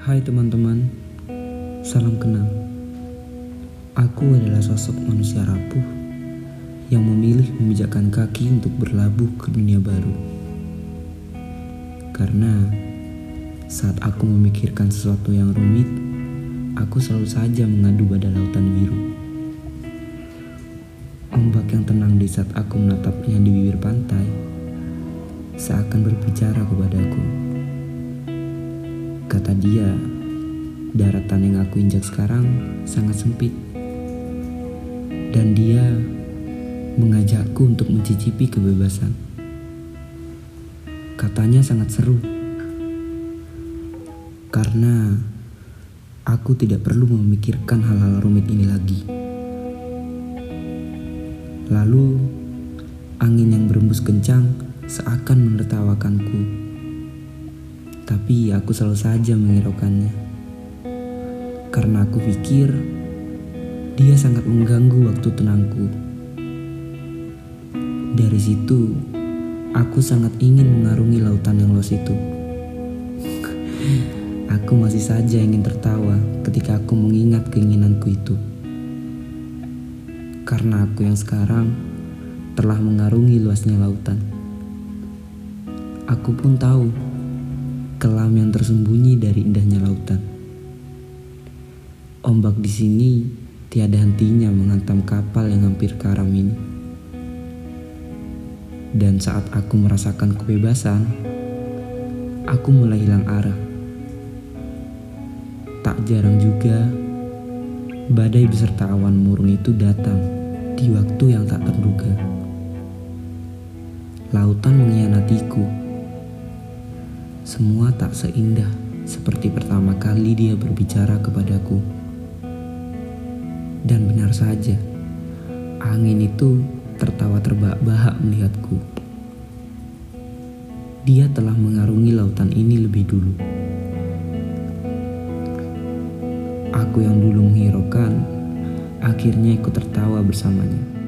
Hai teman-teman, salam kenal. Aku adalah sosok manusia rapuh yang memilih memijakkan kaki untuk berlabuh ke dunia baru. Karena saat aku memikirkan sesuatu yang rumit, aku selalu saja mengadu pada lautan biru. Ombak yang tenang di saat aku menatapnya di bibir pantai seakan berbicara kepadaku. Kata dia, daratan yang aku injak sekarang sangat sempit. Dan dia mengajakku untuk mencicipi kebebasan. Katanya sangat seru. Karena aku tidak perlu memikirkan hal-hal rumit ini lagi. Lalu, angin yang berembus kencang seakan menertawakanku tapi aku selalu saja menghiraukannya. Karena aku pikir dia sangat mengganggu waktu tenangku. Dari situ, aku sangat ingin mengarungi lautan yang luas itu. aku masih saja ingin tertawa ketika aku mengingat keinginanku itu. Karena aku yang sekarang telah mengarungi luasnya lautan. Aku pun tahu kelam yang tersembunyi dari indahnya lautan. Ombak di sini tiada hentinya menghantam kapal yang hampir karam ini. Dan saat aku merasakan kebebasan, aku mulai hilang arah. Tak jarang juga, badai beserta awan murung itu datang di waktu yang tak terduga. Lautan mengkhianatiku semua tak seindah seperti pertama kali dia berbicara kepadaku. Dan benar saja, angin itu tertawa terbahak-bahak melihatku. Dia telah mengarungi lautan ini lebih dulu. Aku yang dulu menghiraukan, akhirnya ikut tertawa bersamanya.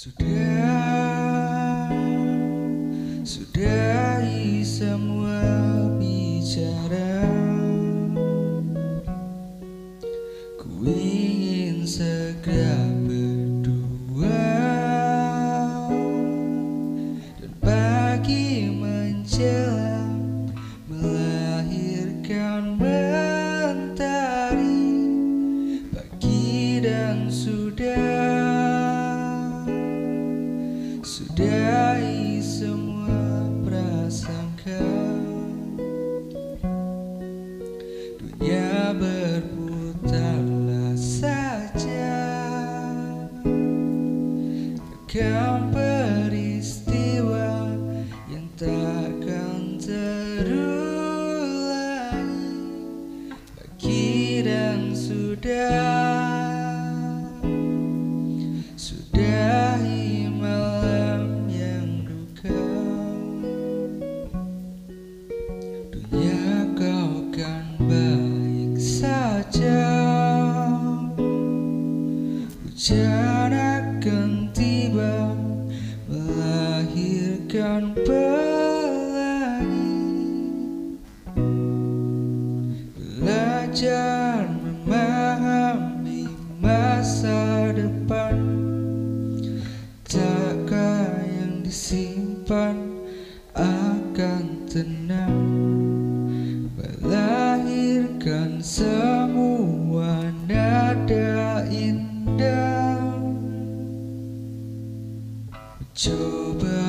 So, dear. Sudahi semua prasangka melahirkan pelangi Belajar memahami masa depan. Takkan yang disimpan akan tenang. Melahirkan semua nada indah. Coba